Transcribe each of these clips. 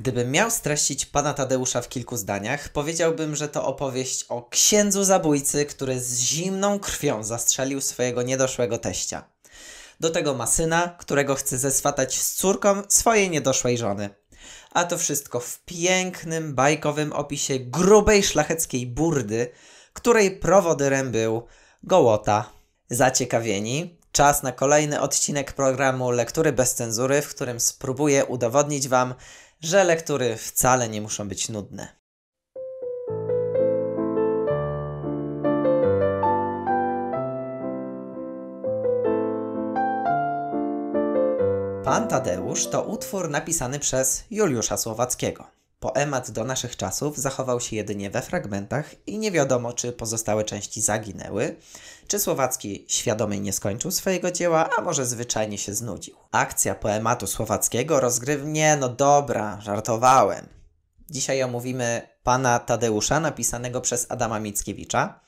Gdybym miał streścić pana Tadeusza w kilku zdaniach, powiedziałbym, że to opowieść o księdzu zabójcy, który z zimną krwią zastrzelił swojego niedoszłego teścia. Do tego ma syna, którego chce zeswatać z córką swojej niedoszłej żony. A to wszystko w pięknym, bajkowym opisie grubej szlacheckiej burdy, której prowodyrem był Gołota. Zaciekawieni? Czas na kolejny odcinek programu Lektury bez cenzury, w którym spróbuję udowodnić Wam, że lektury wcale nie muszą być nudne. Pan Tadeusz to utwór napisany przez Juliusza Słowackiego. Poemat do naszych czasów zachował się jedynie we fragmentach i nie wiadomo, czy pozostałe części zaginęły, czy Słowacki świadomie nie skończył swojego dzieła, a może zwyczajnie się znudził. Akcja poematu słowackiego rozgryw... Nie, no dobra, żartowałem. Dzisiaj omówimy pana Tadeusza, napisanego przez Adama Mickiewicza.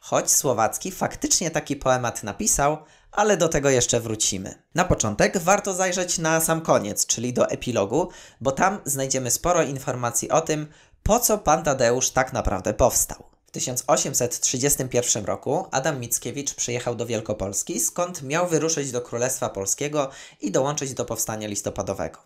Choć Słowacki faktycznie taki poemat napisał, ale do tego jeszcze wrócimy. Na początek warto zajrzeć na sam koniec, czyli do epilogu, bo tam znajdziemy sporo informacji o tym, po co pan Tadeusz tak naprawdę powstał. W 1831 roku Adam Mickiewicz przyjechał do Wielkopolski, skąd miał wyruszyć do Królestwa Polskiego i dołączyć do powstania listopadowego.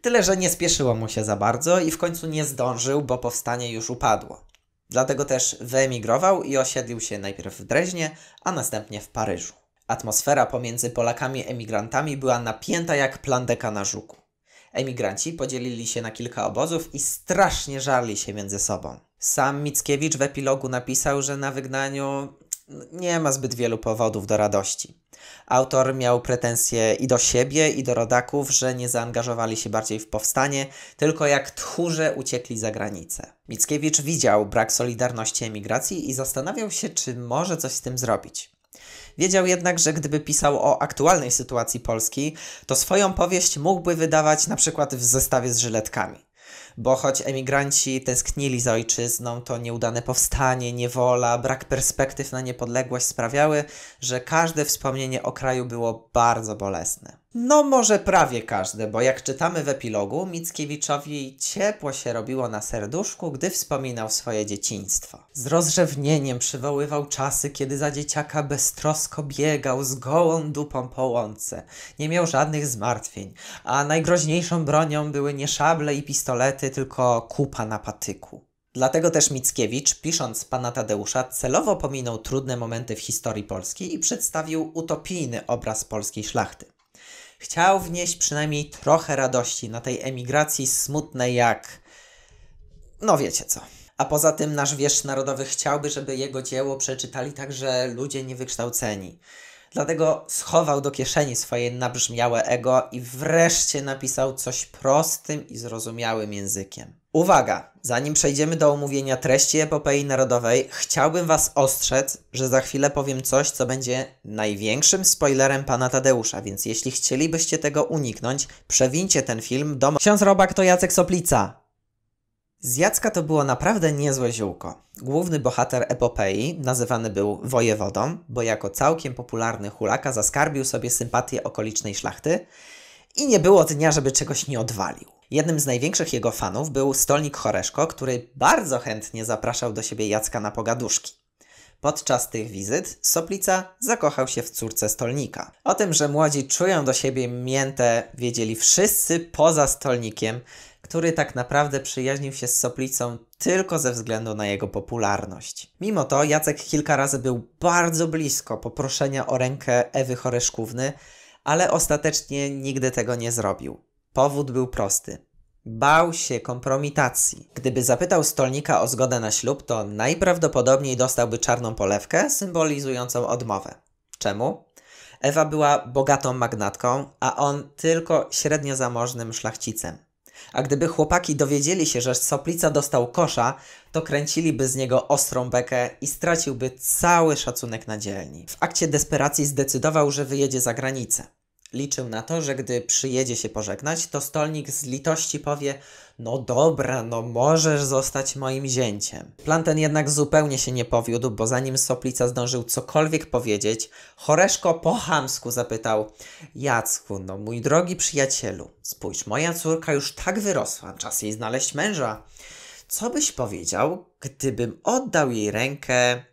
Tyle, że nie spieszyło mu się za bardzo i w końcu nie zdążył, bo powstanie już upadło. Dlatego też wyemigrował i osiedlił się najpierw w Dreźnie, a następnie w Paryżu. Atmosfera pomiędzy Polakami emigrantami była napięta jak plandeka na żuku. Emigranci podzielili się na kilka obozów i strasznie żarli się między sobą. Sam Mickiewicz w epilogu napisał, że na wygnaniu nie ma zbyt wielu powodów do radości. Autor miał pretensje i do siebie, i do rodaków, że nie zaangażowali się bardziej w powstanie, tylko jak tchórze uciekli za granicę. Mickiewicz widział brak solidarności emigracji i zastanawiał się, czy może coś z tym zrobić. Wiedział jednak, że gdyby pisał o aktualnej sytuacji Polski, to swoją powieść mógłby wydawać na przykład w zestawie z żyletkami. Bo choć emigranci tęsknili za ojczyzną, to nieudane powstanie, niewola, brak perspektyw na niepodległość sprawiały, że każde wspomnienie o kraju było bardzo bolesne. No może prawie każde, bo jak czytamy w epilogu, Mickiewiczowi ciepło się robiło na serduszku, gdy wspominał swoje dzieciństwo. Z rozrzewnieniem przywoływał czasy, kiedy za dzieciaka beztrosko biegał z gołą dupą po łące. Nie miał żadnych zmartwień, a najgroźniejszą bronią były nie szable i pistolety, tylko kupa na patyku. Dlatego też Mickiewicz, pisząc pana Tadeusza, celowo pominął trudne momenty w historii Polski i przedstawił utopijny obraz polskiej szlachty. Chciał wnieść przynajmniej trochę radości na tej emigracji smutnej jak... No wiecie co. A poza tym nasz wieszcz narodowy chciałby, żeby jego dzieło przeczytali także ludzie niewykształceni. Dlatego schował do kieszeni swoje nabrzmiałe ego i wreszcie napisał coś prostym i zrozumiałym językiem. Uwaga! Zanim przejdziemy do omówienia treści epopei narodowej, chciałbym Was ostrzec, że za chwilę powiem coś, co będzie największym spoilerem pana Tadeusza, więc jeśli chcielibyście tego uniknąć, przewincie ten film do... Ksiądz Robak to Jacek Soplica! Z Jacka to było naprawdę niezłe ziółko. Główny bohater epopei nazywany był wojewodą, bo jako całkiem popularny hulaka zaskarbił sobie sympatię okolicznej szlachty i nie było dnia, żeby czegoś nie odwalił. Jednym z największych jego fanów był stolnik Choreszko, który bardzo chętnie zapraszał do siebie Jacka na pogaduszki. Podczas tych wizyt Soplica zakochał się w córce stolnika. O tym, że młodzi czują do siebie miętę, wiedzieli wszyscy poza stolnikiem, który tak naprawdę przyjaźnił się z Soplicą tylko ze względu na jego popularność. Mimo to Jacek kilka razy był bardzo blisko poproszenia o rękę Ewy Choreszkówny, ale ostatecznie nigdy tego nie zrobił. Powód był prosty. Bał się kompromitacji. Gdyby zapytał stolnika o zgodę na ślub, to najprawdopodobniej dostałby czarną polewkę symbolizującą odmowę. Czemu? Ewa była bogatą magnatką, a on tylko średnio zamożnym szlachcicem. A gdyby chłopaki dowiedzieli się, że Soplica dostał kosza, to kręciliby z niego ostrą bekę i straciłby cały szacunek na dzielni. W akcie desperacji zdecydował, że wyjedzie za granicę. Liczył na to, że gdy przyjedzie się pożegnać, to stolnik z litości powie: No dobra, no możesz zostać moim zięciem. Plan ten jednak zupełnie się nie powiódł, bo zanim Soplica zdążył cokolwiek powiedzieć, Choreszko po chamsku zapytał: Jacku, no mój drogi przyjacielu, spójrz, moja córka już tak wyrosła, czas jej znaleźć męża. Co byś powiedział, gdybym oddał jej rękę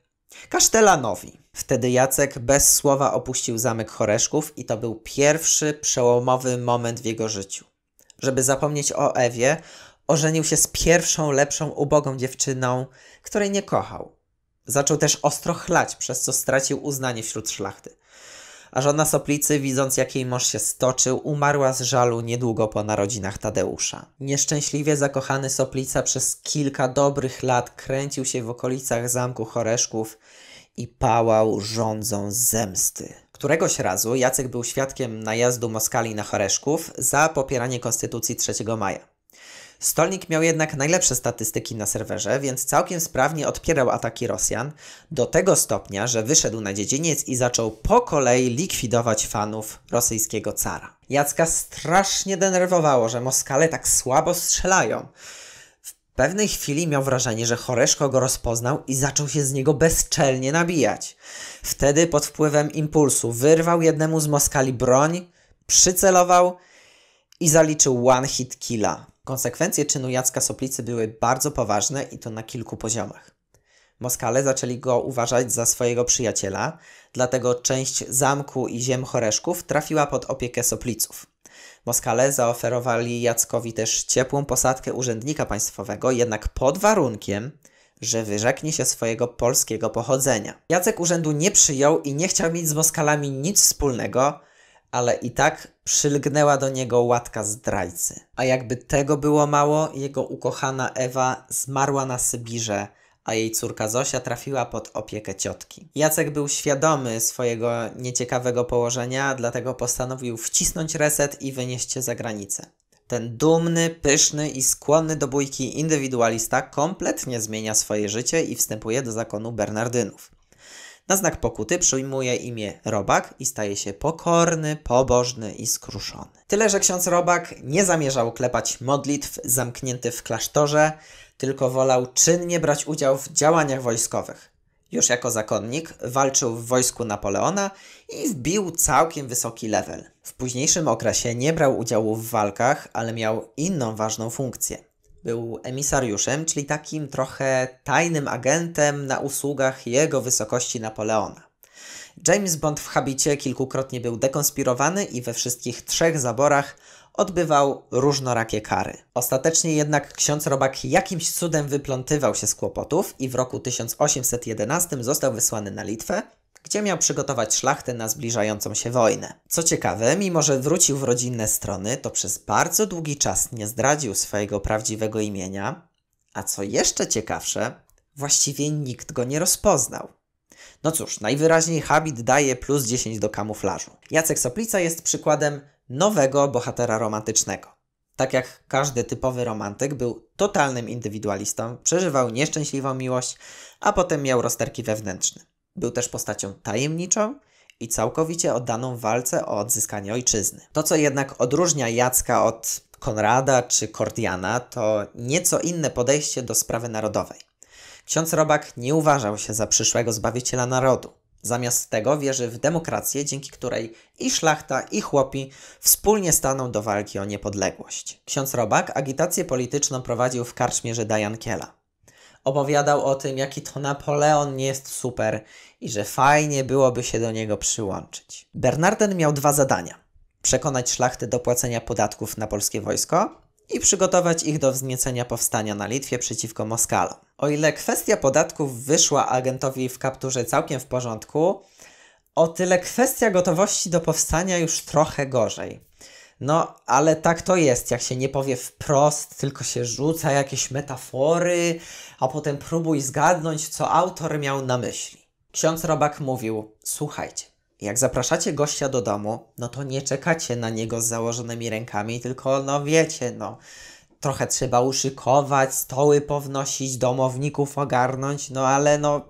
kasztelanowi? Wtedy Jacek bez słowa opuścił zamek Choreszków i to był pierwszy przełomowy moment w jego życiu. Żeby zapomnieć o Ewie, ożenił się z pierwszą, lepszą, ubogą dziewczyną, której nie kochał. Zaczął też ostro chlać, przez co stracił uznanie wśród szlachty. A żona Soplicy, widząc jak jej mąż się stoczył, umarła z żalu niedługo po narodzinach Tadeusza. Nieszczęśliwie zakochany Soplica przez kilka dobrych lat kręcił się w okolicach zamku Choreszków i pałał rządzą zemsty. Któregoś razu Jacek był świadkiem najazdu Moskali na Choreszków za popieranie Konstytucji 3 maja. Stolnik miał jednak najlepsze statystyki na serwerze, więc całkiem sprawnie odpierał ataki Rosjan do tego stopnia, że wyszedł na dziedziniec i zaczął po kolei likwidować fanów rosyjskiego cara. Jacka strasznie denerwowało, że Moskale tak słabo strzelają. W pewnej chwili miał wrażenie, że Choreszko go rozpoznał i zaczął się z niego bezczelnie nabijać. Wtedy pod wpływem impulsu wyrwał jednemu z Moskali broń, przycelował i zaliczył one hit killa. Konsekwencje czynu Jacka Soplicy były bardzo poważne i to na kilku poziomach. Moskale zaczęli go uważać za swojego przyjaciela, dlatego część zamku i ziem Choreszków trafiła pod opiekę Sopliców. Moskale zaoferowali Jackowi też ciepłą posadkę urzędnika państwowego, jednak pod warunkiem, że wyrzeknie się swojego polskiego pochodzenia. Jacek urzędu nie przyjął i nie chciał mieć z Moskalami nic wspólnego, ale i tak przylgnęła do niego łatka zdrajcy. A jakby tego było mało, jego ukochana Ewa zmarła na Sybirze, a jej córka Zosia trafiła pod opiekę ciotki. Jacek był świadomy swojego nieciekawego położenia, dlatego postanowił wcisnąć reset i wynieść się za granicę. Ten dumny, pyszny i skłonny do bójki indywidualista kompletnie zmienia swoje życie i wstępuje do zakonu Bernardynów. Na znak pokuty przyjmuje imię Robak i staje się pokorny, pobożny i skruszony. Tyle, że ksiądz Robak nie zamierzał klepać modlitw zamknięty w klasztorze, tylko wolał czynnie brać udział w działaniach wojskowych. Już jako zakonnik walczył w wojsku Napoleona i wbił całkiem wysoki level. W późniejszym okresie nie brał udziału w walkach, ale miał inną ważną funkcję. Był emisariuszem, czyli takim trochę tajnym agentem na usługach jego wysokości Napoleona. James Bond w habicie kilkukrotnie był dekonspirowany i we wszystkich trzech zaborach odbywał różnorakie kary. Ostatecznie jednak ksiądz Robak jakimś cudem wyplątywał się z kłopotów i w roku 1811 został wysłany na Litwę, gdzie miał przygotować szlachtę na zbliżającą się wojnę. Co ciekawe, mimo że wrócił w rodzinne strony, to przez bardzo długi czas nie zdradził swojego prawdziwego imienia, a co jeszcze ciekawsze, właściwie nikt go nie rozpoznał. No cóż, najwyraźniej habit daje plus 10 do kamuflażu. Jacek Soplica jest przykładem nowego bohatera romantycznego. Tak jak każdy typowy romantyk, był totalnym indywidualistą, przeżywał nieszczęśliwą miłość, a potem miał rozterki wewnętrzne. Był też postacią tajemniczą i całkowicie oddaną walce o odzyskanie ojczyzny. To, co jednak odróżnia Jacka od Konrada czy Kordiana, to nieco inne podejście do sprawy narodowej. Ksiądz Robak nie uważał się za przyszłego zbawiciela narodu. Zamiast tego wierzy w demokrację, dzięki której i szlachta, i chłopi wspólnie staną do walki o niepodległość. Ksiądz Robak agitację polityczną prowadził w karczmie Żyda Jankiela opowiadał o tym, jaki to Napoleon nie jest super i że fajnie byłoby się do niego przyłączyć. Bernarden miał dwa zadania: przekonać szlachtę do płacenia podatków na polskie wojsko i przygotować ich do wzniecenia powstania na Litwie przeciwko Moskalom. O ile kwestia podatków wyszła agentowi w kapturze całkiem w porządku, o tyle kwestia gotowości do powstania już trochę gorzej. No, ale tak to jest, jak się nie powie wprost, tylko się rzuca jakieś metafory, a potem próbuj zgadnąć, co autor miał na myśli. Ksiądz Robak mówił: Słuchajcie, jak zapraszacie gościa do domu, no to nie czekacie na niego z założonymi rękami, tylko no wiecie, no trochę trzeba uszykować, stoły pownosić, domowników ogarnąć, no ale no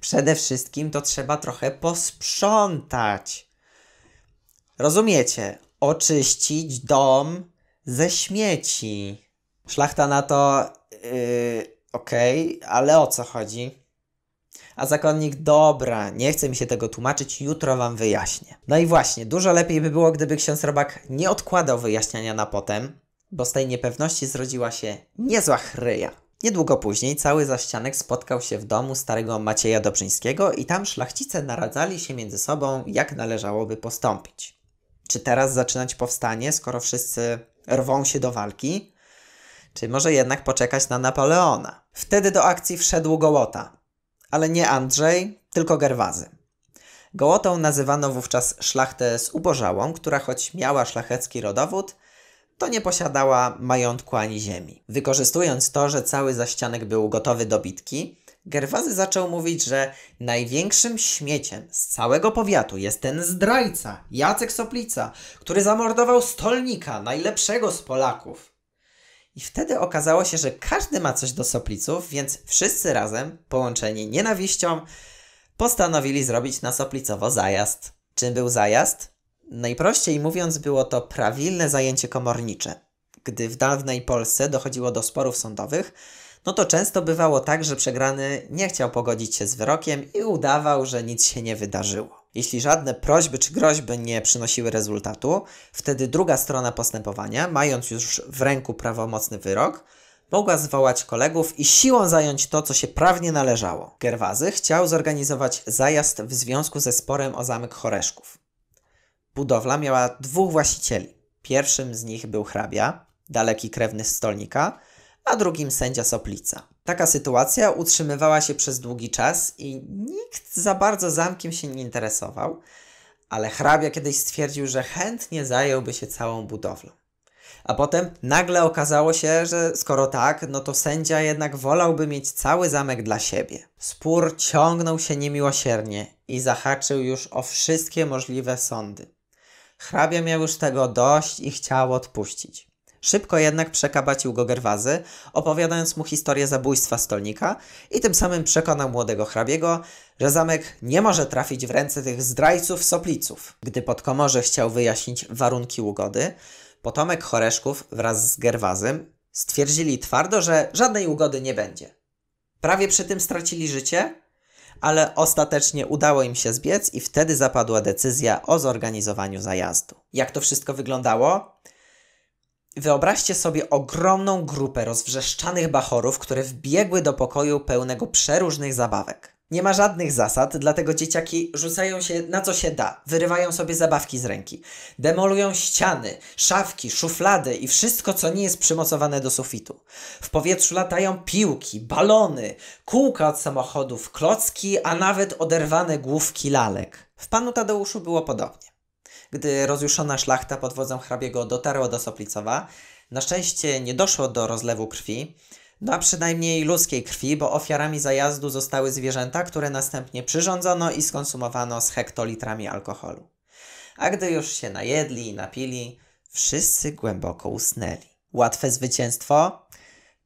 przede wszystkim to trzeba trochę posprzątać. Rozumiecie? Oczyścić dom ze śmieci. Szlachta na to, yy, okej, okay, ale o co chodzi? A zakonnik, dobra, nie chce mi się tego tłumaczyć, jutro wam wyjaśnię. No i właśnie, dużo lepiej by było, gdyby ksiądz Robak nie odkładał wyjaśniania na potem, bo z tej niepewności zrodziła się niezła chryja. Niedługo później cały zaścianek spotkał się w domu starego Macieja Dobrzyńskiego i tam szlachcice naradzali się między sobą, jak należałoby postąpić. Czy teraz zaczynać powstanie, skoro wszyscy rwą się do walki? Czy może jednak poczekać na Napoleona? Wtedy do akcji wszedł Gołota. Ale nie Andrzej, tylko Gerwazy. Gołotą nazywano wówczas szlachtę z ubożałą, która choć miała szlachecki rodowód, to nie posiadała majątku ani ziemi. Wykorzystując to, że cały zaścianek był gotowy do bitki, Gerwazy zaczął mówić, że największym śmieciem z całego powiatu jest ten zdrajca, Jacek Soplica, który zamordował stolnika, najlepszego z Polaków. I wtedy okazało się, że każdy ma coś do Sopliców, więc wszyscy razem, połączeni nienawiścią, postanowili zrobić na Soplicowo zajazd. Czym był zajazd? Najprościej mówiąc, było to prawilne zajęcie komornicze. Gdy w dawnej Polsce dochodziło do sporów sądowych, no to często bywało tak, że przegrany nie chciał pogodzić się z wyrokiem i udawał, że nic się nie wydarzyło. Jeśli żadne prośby czy groźby nie przynosiły rezultatu, wtedy druga strona postępowania, mając już w ręku prawomocny wyrok, mogła zwołać kolegów i siłą zająć to, co się prawnie należało. Gerwazy chciał zorganizować zajazd w związku ze sporem o zamek Choreszków. Budowla miała dwóch właścicieli. Pierwszym z nich był hrabia, daleki krewny stolnika, a drugim sędzia Soplica. Taka sytuacja utrzymywała się przez długi czas i nikt za bardzo zamkiem się nie interesował, ale hrabia kiedyś stwierdził, że chętnie zająłby się całą budowlą. A potem nagle okazało się, że skoro tak, no to sędzia jednak wolałby mieć cały zamek dla siebie. Spór ciągnął się niemiłosiernie i zahaczył już o wszystkie możliwe sądy. Hrabia miał już tego dość i chciał odpuścić. Szybko jednak przekabacił go Gerwazy, opowiadając mu historię zabójstwa stolnika i tym samym przekonał młodego hrabiego, że zamek nie może trafić w ręce tych zdrajców sopliców. Gdy podkomorze chciał wyjaśnić warunki ugody, potomek Choreszków wraz z Gerwazym stwierdzili twardo, że żadnej ugody nie będzie. Prawie przy tym stracili życie, ale ostatecznie udało im się zbiec i wtedy zapadła decyzja o zorganizowaniu zajazdu. Jak to wszystko wyglądało? Wyobraźcie sobie ogromną grupę rozwrzeszczanych bachorów, które wbiegły do pokoju pełnego przeróżnych zabawek. Nie ma żadnych zasad, dlatego dzieciaki rzucają się na co się da, wyrywają sobie zabawki z ręki, demolują ściany, szafki, szuflady i wszystko, co nie jest przymocowane do sufitu. W powietrzu latają piłki, balony, kółka od samochodów, klocki, a nawet oderwane główki lalek. W panu Tadeuszu było podobnie. Gdy rozjuszona szlachta pod wodzą hrabiego dotarła do Soplicowa, na szczęście nie doszło do rozlewu krwi, no a przynajmniej ludzkiej krwi, bo ofiarami zajazdu zostały zwierzęta, które następnie przyrządzono i skonsumowano z hektolitrami alkoholu. A gdy już się najedli i napili, wszyscy głęboko usnęli. Łatwe zwycięstwo?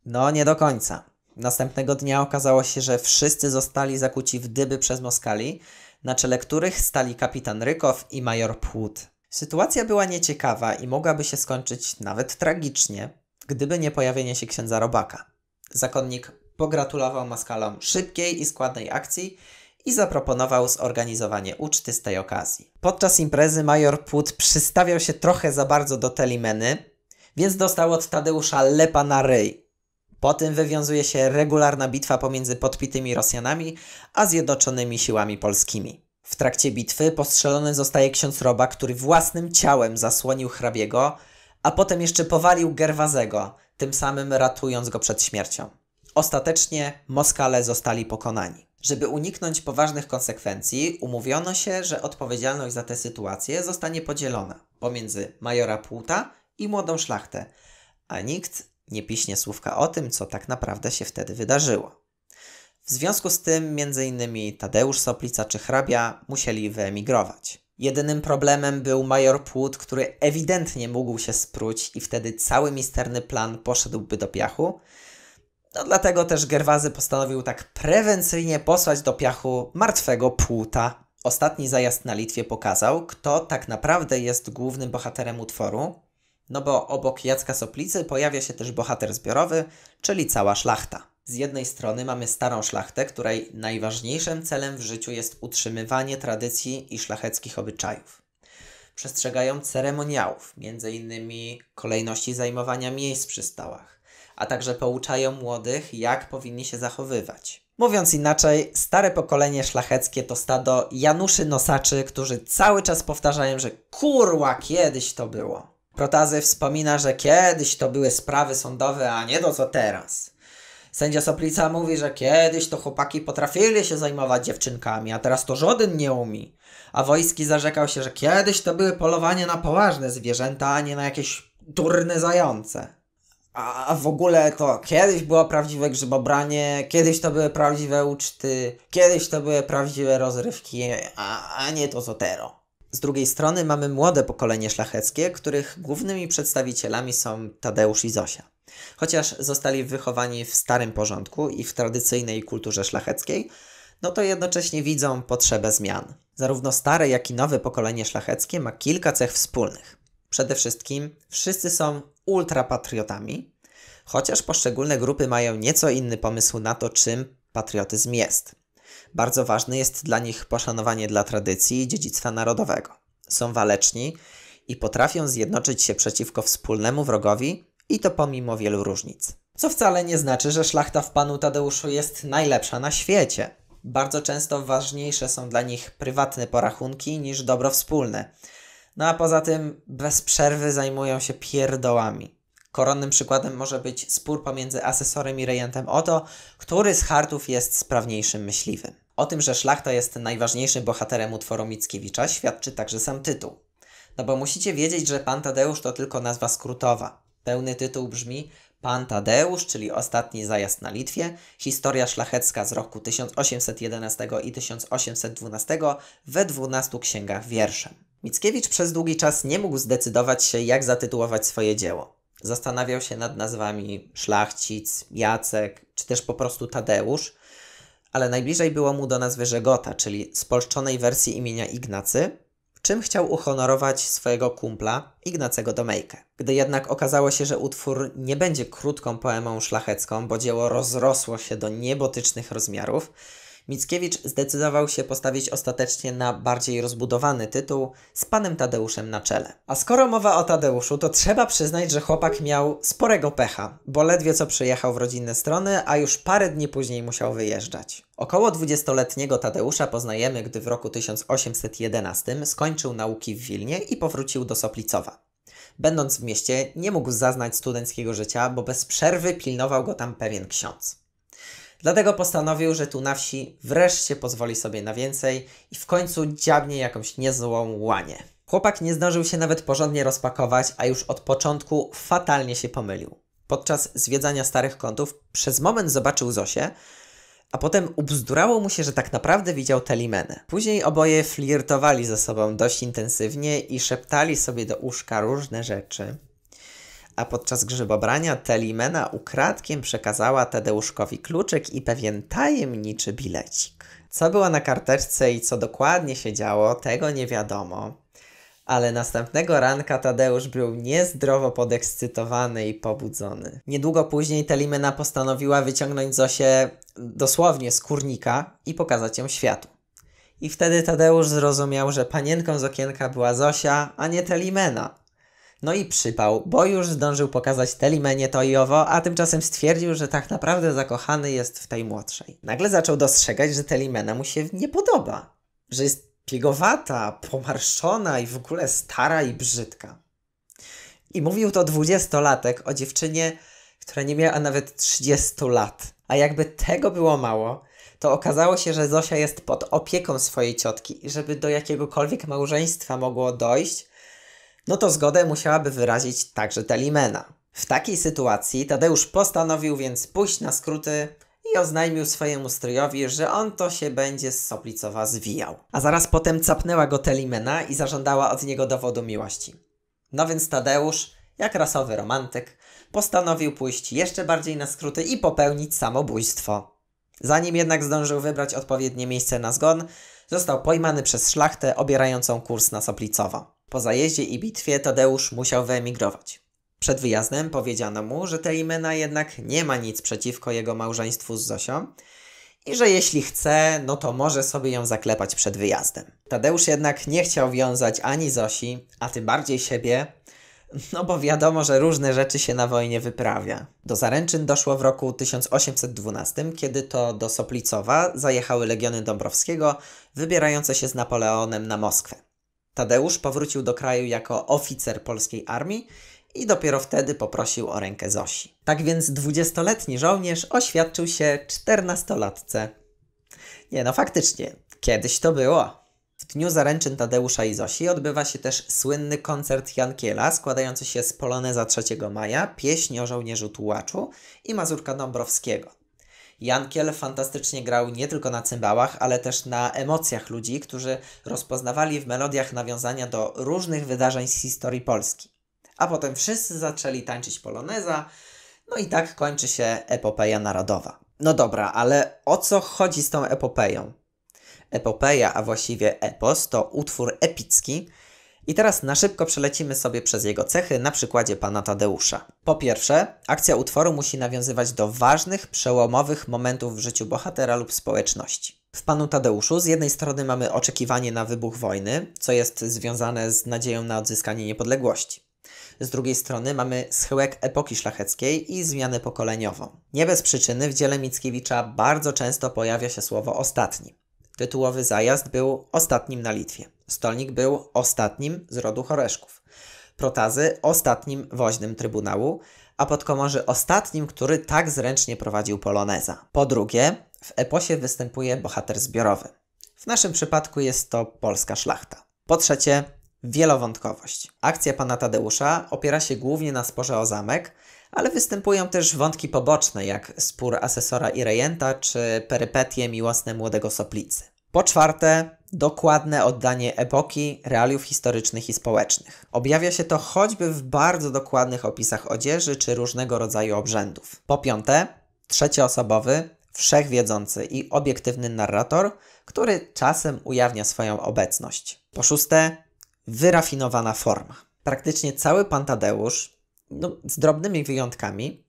No nie do końca. Następnego dnia okazało się, że wszyscy zostali zakuci w dyby przez Moskali, na czele których stali kapitan Rykow i major Płód. Sytuacja była nieciekawa i mogłaby się skończyć nawet tragicznie, gdyby nie pojawienie się księdza Robaka. Zakonnik pogratulował Maskalom szybkiej i składnej akcji i zaproponował zorganizowanie uczty z tej okazji. Podczas imprezy major Płód przystawiał się trochę za bardzo do Telimeny, więc dostał od Tadeusza lepa na ryj. Po tym wywiązuje się regularna bitwa pomiędzy podpitymi Rosjanami a zjednoczonymi siłami polskimi. W trakcie bitwy postrzelony zostaje ksiądz Roba, który własnym ciałem zasłonił hrabiego, a potem jeszcze powalił Gerwazego, tym samym ratując go przed śmiercią. Ostatecznie Moskale zostali pokonani. Żeby uniknąć poważnych konsekwencji, umówiono się, że odpowiedzialność za tę sytuację zostanie podzielona pomiędzy majora Płuta i młodą szlachtę, a nikt nie piśnie słówka o tym, co tak naprawdę się wtedy wydarzyło. W związku z tym m.in. Tadeusz Soplica czy hrabia musieli wyemigrować. Jedynym problemem był major Płód, który ewidentnie mógł się spróć i wtedy cały misterny plan poszedłby do piachu. No dlatego też Gerwazy postanowił tak prewencyjnie posłać do piachu martwego Płuta. Ostatni zajazd na Litwie pokazał, kto tak naprawdę jest głównym bohaterem utworu, no bo obok Jacka Soplicy pojawia się też bohater zbiorowy, czyli cała szlachta. Z jednej strony mamy starą szlachtę, której najważniejszym celem w życiu jest utrzymywanie tradycji i szlacheckich obyczajów. Przestrzegają ceremoniałów, m.in. kolejności zajmowania miejsc przy stołach, a także pouczają młodych, jak powinni się zachowywać. Mówiąc inaczej, stare pokolenie szlacheckie to stado Januszy Nosaczy, którzy cały czas powtarzają, że kurła, kiedyś to było. Protazy wspomina, że kiedyś to były sprawy sądowe, a nie to co teraz. Sędzia Soplica mówi, że kiedyś to chłopaki potrafili się zajmować dziewczynkami, a teraz to żaden nie umie. A Wojski zarzekał się, że kiedyś to były polowanie na poważne zwierzęta, a nie na jakieś durne zające. A w ogóle to kiedyś było prawdziwe grzybobranie, kiedyś to były prawdziwe uczty, kiedyś to były prawdziwe rozrywki, a, a nie to zotero. Z drugiej strony mamy młode pokolenie szlacheckie, których głównymi przedstawicielami są Tadeusz i Zosia. Chociaż zostali wychowani w starym porządku i w tradycyjnej kulturze szlacheckiej, no to jednocześnie widzą potrzebę zmian. Zarówno stare, jak i nowe pokolenie szlacheckie ma kilka cech wspólnych. Przede wszystkim wszyscy są ultrapatriotami, chociaż poszczególne grupy mają nieco inny pomysł na to, czym patriotyzm jest. Bardzo ważne jest dla nich poszanowanie dla tradycji i dziedzictwa narodowego. Są waleczni i potrafią zjednoczyć się przeciwko wspólnemu wrogowi i to pomimo wielu różnic. Co wcale nie znaczy, że szlachta w panu Tadeuszu jest najlepsza na świecie. Bardzo często ważniejsze są dla nich prywatne porachunki niż dobro wspólne. No a poza tym bez przerwy zajmują się pierdołami. Koronnym przykładem może być spór pomiędzy asesorem i rejentem o to, który z hartów jest sprawniejszym myśliwym. O tym, że szlachta jest najważniejszym bohaterem utworu Mickiewicza świadczy także sam tytuł. No bo musicie wiedzieć, że pan Tadeusz to tylko nazwa skrótowa. Pełny tytuł brzmi Pan Tadeusz, czyli Ostatni zajazd na Litwie, historia szlachecka z roku 1811 i 1812 we 12 księgach wierszem. Mickiewicz przez długi czas nie mógł zdecydować się, jak zatytułować swoje dzieło. Zastanawiał się nad nazwami Szlachcic, Jacek, czy też po prostu Tadeusz, ale najbliżej było mu do nazwy Żegota, czyli spolszczonej wersji imienia Ignacy, czym chciał uhonorować swojego kumpla Ignacego Domejkę. Gdy jednak okazało się, że utwór nie będzie krótką poemą szlachecką, bo dzieło rozrosło się do niebotycznych rozmiarów, Mickiewicz zdecydował się postawić ostatecznie na bardziej rozbudowany tytuł z panem Tadeuszem na czele. A skoro mowa o Tadeuszu, to trzeba przyznać, że chłopak miał sporego pecha, bo ledwie co przyjechał w rodzinne strony, a już parę dni później musiał wyjeżdżać. Około 20-letniego Tadeusza poznajemy, gdy w roku 1811 skończył nauki w Wilnie i powrócił do Soplicowa. Będąc w mieście, nie mógł zaznać studenckiego życia, bo bez przerwy pilnował go tam pewien ksiądz. Dlatego postanowił, że tu na wsi wreszcie pozwoli sobie na więcej i w końcu dziabnie jakąś niezłą łanie. Chłopak nie zdążył się nawet porządnie rozpakować, a już od początku fatalnie się pomylił. Podczas zwiedzania starych kątów przez moment zobaczył Zosię, a potem ubzdurało mu się, że tak naprawdę widział Telimenę. Później oboje flirtowali ze sobą dość intensywnie i szeptali sobie do uszka różne rzeczy a podczas grzybobrania Telimena ukradkiem przekazała Tadeuszkowi kluczyk i pewien tajemniczy bilecik. Co było na karteczce i co dokładnie się działo, tego nie wiadomo. Ale następnego ranka Tadeusz był niezdrowo podekscytowany i pobudzony. Niedługo później Telimena postanowiła wyciągnąć Zosię dosłownie z kurnika i pokazać ją światu. I wtedy Tadeusz zrozumiał, że panienką z okienka była Zosia, a nie Telimena. No i przypał, bo już zdążył pokazać Telimenie to i owo, a tymczasem stwierdził, że tak naprawdę zakochany jest w tej młodszej. Nagle zaczął dostrzegać, że Telimena mu się nie podoba. Że jest piegowata, pomarszczona i w ogóle stara i brzydka. I mówił to dwudziestolatek o dziewczynie, która nie miała nawet 30 lat. A jakby tego było mało, to okazało się, że Zosia jest pod opieką swojej ciotki i żeby do jakiegokolwiek małżeństwa mogło dojść, no to zgodę musiałaby wyrazić także Telimena. W takiej sytuacji Tadeusz postanowił więc pójść na skróty i oznajmił swojemu stryjowi, że on to się będzie z Soplicowa zwijał. A zaraz potem capnęła go Telimena i zażądała od niego dowodu miłości. No więc Tadeusz, jak rasowy romantyk, postanowił pójść jeszcze bardziej na skróty i popełnić samobójstwo. Zanim jednak zdążył wybrać odpowiednie miejsce na zgon, został pojmany przez szlachtę obierającą kurs na Soplicowo. Po zajeździe i bitwie Tadeusz musiał wyemigrować. Przed wyjazdem powiedziano mu, że Telimena jednak nie ma nic przeciwko jego małżeństwu z Zosią i że jeśli chce, no to może sobie ją zaklepać przed wyjazdem. Tadeusz jednak nie chciał wiązać ani Zosi, a tym bardziej siebie, no bo wiadomo, że różne rzeczy się na wojnie wyprawia. Do zaręczyn doszło w roku 1812, kiedy to do Soplicowa zajechały legiony Dąbrowskiego, wybierające się z Napoleonem na Moskwę. Tadeusz powrócił do kraju jako oficer polskiej armii i dopiero wtedy poprosił o rękę Zosi. Tak więc dwudziestoletni żołnierz oświadczył się czternastolatce. Nie no, faktycznie, kiedyś to było. W dniu zaręczyn Tadeusza i Zosi odbywa się też słynny koncert Jankiela składający się z Poloneza 3 maja, pieśń o żołnierzu tułaczu i Mazurka Dąbrowskiego. Jankiel fantastycznie grał nie tylko na cymbałach, ale też na emocjach ludzi, którzy rozpoznawali w melodiach nawiązania do różnych wydarzeń z historii Polski. A potem wszyscy zaczęli tańczyć poloneza, no i tak kończy się epopeja narodowa. No dobra, ale o co chodzi z tą epopeją? Epopeja, a właściwie epos, to utwór epicki. I teraz na szybko przelecimy sobie przez jego cechy na przykładzie pana Tadeusza. Po pierwsze, akcja utworu musi nawiązywać do ważnych, przełomowych momentów w życiu bohatera lub społeczności. W panu Tadeuszu z jednej strony mamy oczekiwanie na wybuch wojny, co jest związane z nadzieją na odzyskanie niepodległości. Z drugiej strony mamy schyłek epoki szlacheckiej i zmianę pokoleniową. Nie bez przyczyny w dziele Mickiewicza bardzo często pojawia się słowo ostatni. Tytułowy zajazd był ostatnim na Litwie. Stolnik był ostatnim z rodu Choreszków. Protazy ostatnim woźnym Trybunału, a Podkomorzy ostatnim, który tak zręcznie prowadził poloneza. Po drugie, w eposie występuje bohater zbiorowy. W naszym przypadku jest to polska szlachta. Po trzecie, wielowątkowość. Akcja pana Tadeusza opiera się głównie na sporze o zamek, ale występują też wątki poboczne, jak spór asesora i rejenta, czy perypetie miłosne młodego soplicy. Po czwarte, dokładne oddanie epoki, realiów historycznych i społecznych. Objawia się to choćby w bardzo dokładnych opisach odzieży czy różnego rodzaju obrzędów. Po piąte, trzecioosobowy, wszechwiedzący i obiektywny narrator, który czasem ujawnia swoją obecność. Po szóste, wyrafinowana forma. Praktycznie cały pan Tadeusz, no, z drobnymi wyjątkami,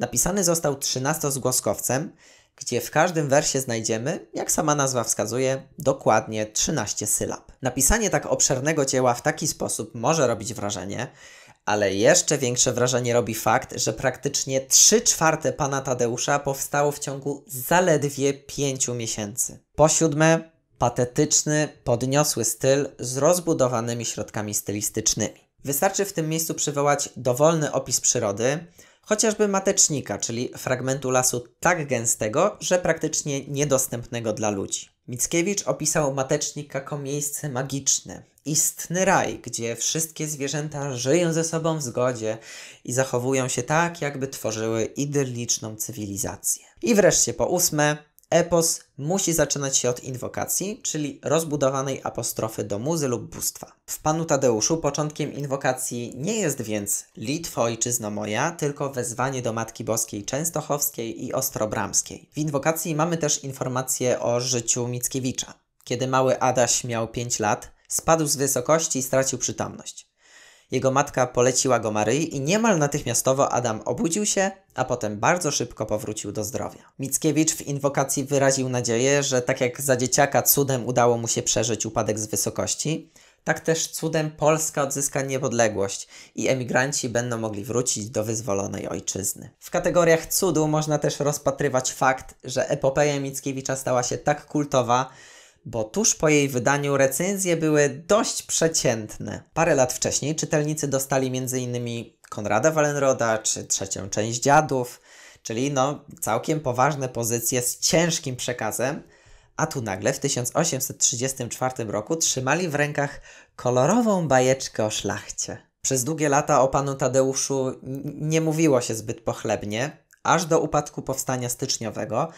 napisany został trzynastozgłoskowcem, gdzie w każdym wersie znajdziemy, jak sama nazwa wskazuje, dokładnie 13 sylab. Napisanie tak obszernego dzieła w taki sposób może robić wrażenie, ale jeszcze większe wrażenie robi fakt, że praktycznie 3 czwarte pana Tadeusza powstało w ciągu zaledwie 5 miesięcy. Po siódme, patetyczny, podniosły styl z rozbudowanymi środkami stylistycznymi. Wystarczy w tym miejscu przywołać dowolny opis przyrody, chociażby matecznika, czyli fragmentu lasu tak gęstego, że praktycznie niedostępnego dla ludzi. Mickiewicz opisał matecznik jako miejsce magiczne, istny raj, gdzie wszystkie zwierzęta żyją ze sobą w zgodzie i zachowują się tak, jakby tworzyły idylliczną cywilizację. I wreszcie po ósme, Epos musi zaczynać się od inwokacji, czyli rozbudowanej apostrofy do muzy lub bóstwa. W Panu Tadeuszu początkiem inwokacji nie jest więc Litwo ojczyzno moja, tylko wezwanie do Matki Boskiej Częstochowskiej i Ostrobramskiej. W inwokacji mamy też informacje o życiu Mickiewicza. Kiedy mały Adaś miał 5 lat, spadł z wysokości i stracił przytomność. Jego matka poleciła go Maryi i niemal natychmiastowo Adam obudził się, a potem bardzo szybko powrócił do zdrowia. Mickiewicz w inwokacji wyraził nadzieję, że tak jak za dzieciaka cudem udało mu się przeżyć upadek z wysokości, tak też cudem Polska odzyska niepodległość i emigranci będą mogli wrócić do wyzwolonej ojczyzny. W kategoriach cudu można też rozpatrywać fakt, że epopeja Mickiewicza stała się tak kultowa, bo tuż po jej wydaniu recenzje były dość przeciętne. Parę lat wcześniej czytelnicy dostali m.in. Konrada Wallenroda czy trzecią część Dziadów, czyli no całkiem poważne pozycje z ciężkim przekazem, a tu nagle w 1834 roku trzymali w rękach kolorową bajeczkę o szlachcie. Przez długie lata o panu Tadeuszu nie mówiło się zbyt pochlebnie, aż do upadku powstania styczniowego,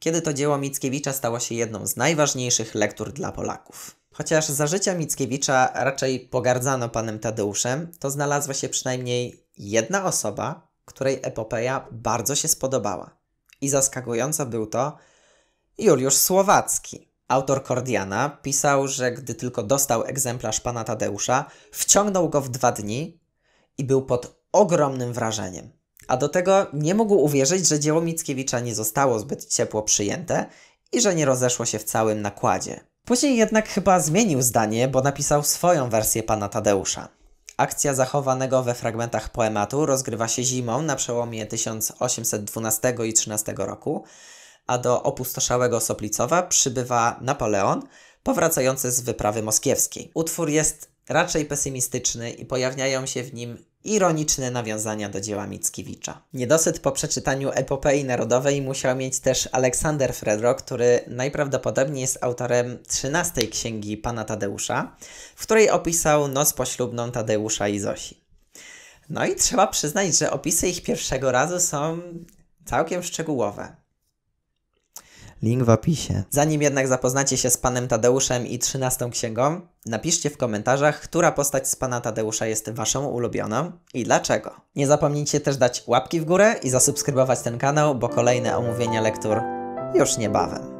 kiedy to dzieło Mickiewicza stało się jedną z najważniejszych lektur dla Polaków. Chociaż za życia Mickiewicza raczej pogardzano panem Tadeuszem, to znalazła się przynajmniej jedna osoba, której epopeja bardzo się spodobała. I zaskakująco był to Juliusz Słowacki. Autor Kordiana pisał, że gdy tylko dostał egzemplarz pana Tadeusza, wciągnął go w dwa dni i był pod ogromnym wrażeniem. A do tego nie mógł uwierzyć, że dzieło Mickiewicza nie zostało zbyt ciepło przyjęte i że nie rozeszło się w całym nakładzie. Później jednak chyba zmienił zdanie, bo napisał swoją wersję pana Tadeusza. Akcja zachowanego we fragmentach poematu rozgrywa się zimą na przełomie 1812 i 13 roku, a do opustoszałego Soplicowa przybywa Napoleon, powracający z wyprawy moskiewskiej. Utwór jest raczej pesymistyczny i pojawiają się w nim ironiczne nawiązania do dzieła Mickiewicza. Niedosyt po przeczytaniu epopei narodowej musiał mieć też Aleksander Fredro, który najprawdopodobniej jest autorem 13 księgi pana Tadeusza, w której opisał noc poślubną Tadeusza i Zosi. No i trzeba przyznać, że opisy ich pierwszego razu są całkiem szczegółowe. Link w opisie. Zanim jednak zapoznacie się z panem Tadeuszem i trzynastą księgą, napiszcie w komentarzach, która postać z pana Tadeusza jest waszą ulubioną i dlaczego. Nie zapomnijcie też dać łapki w górę i zasubskrybować ten kanał, bo kolejne omówienia lektur już niebawem.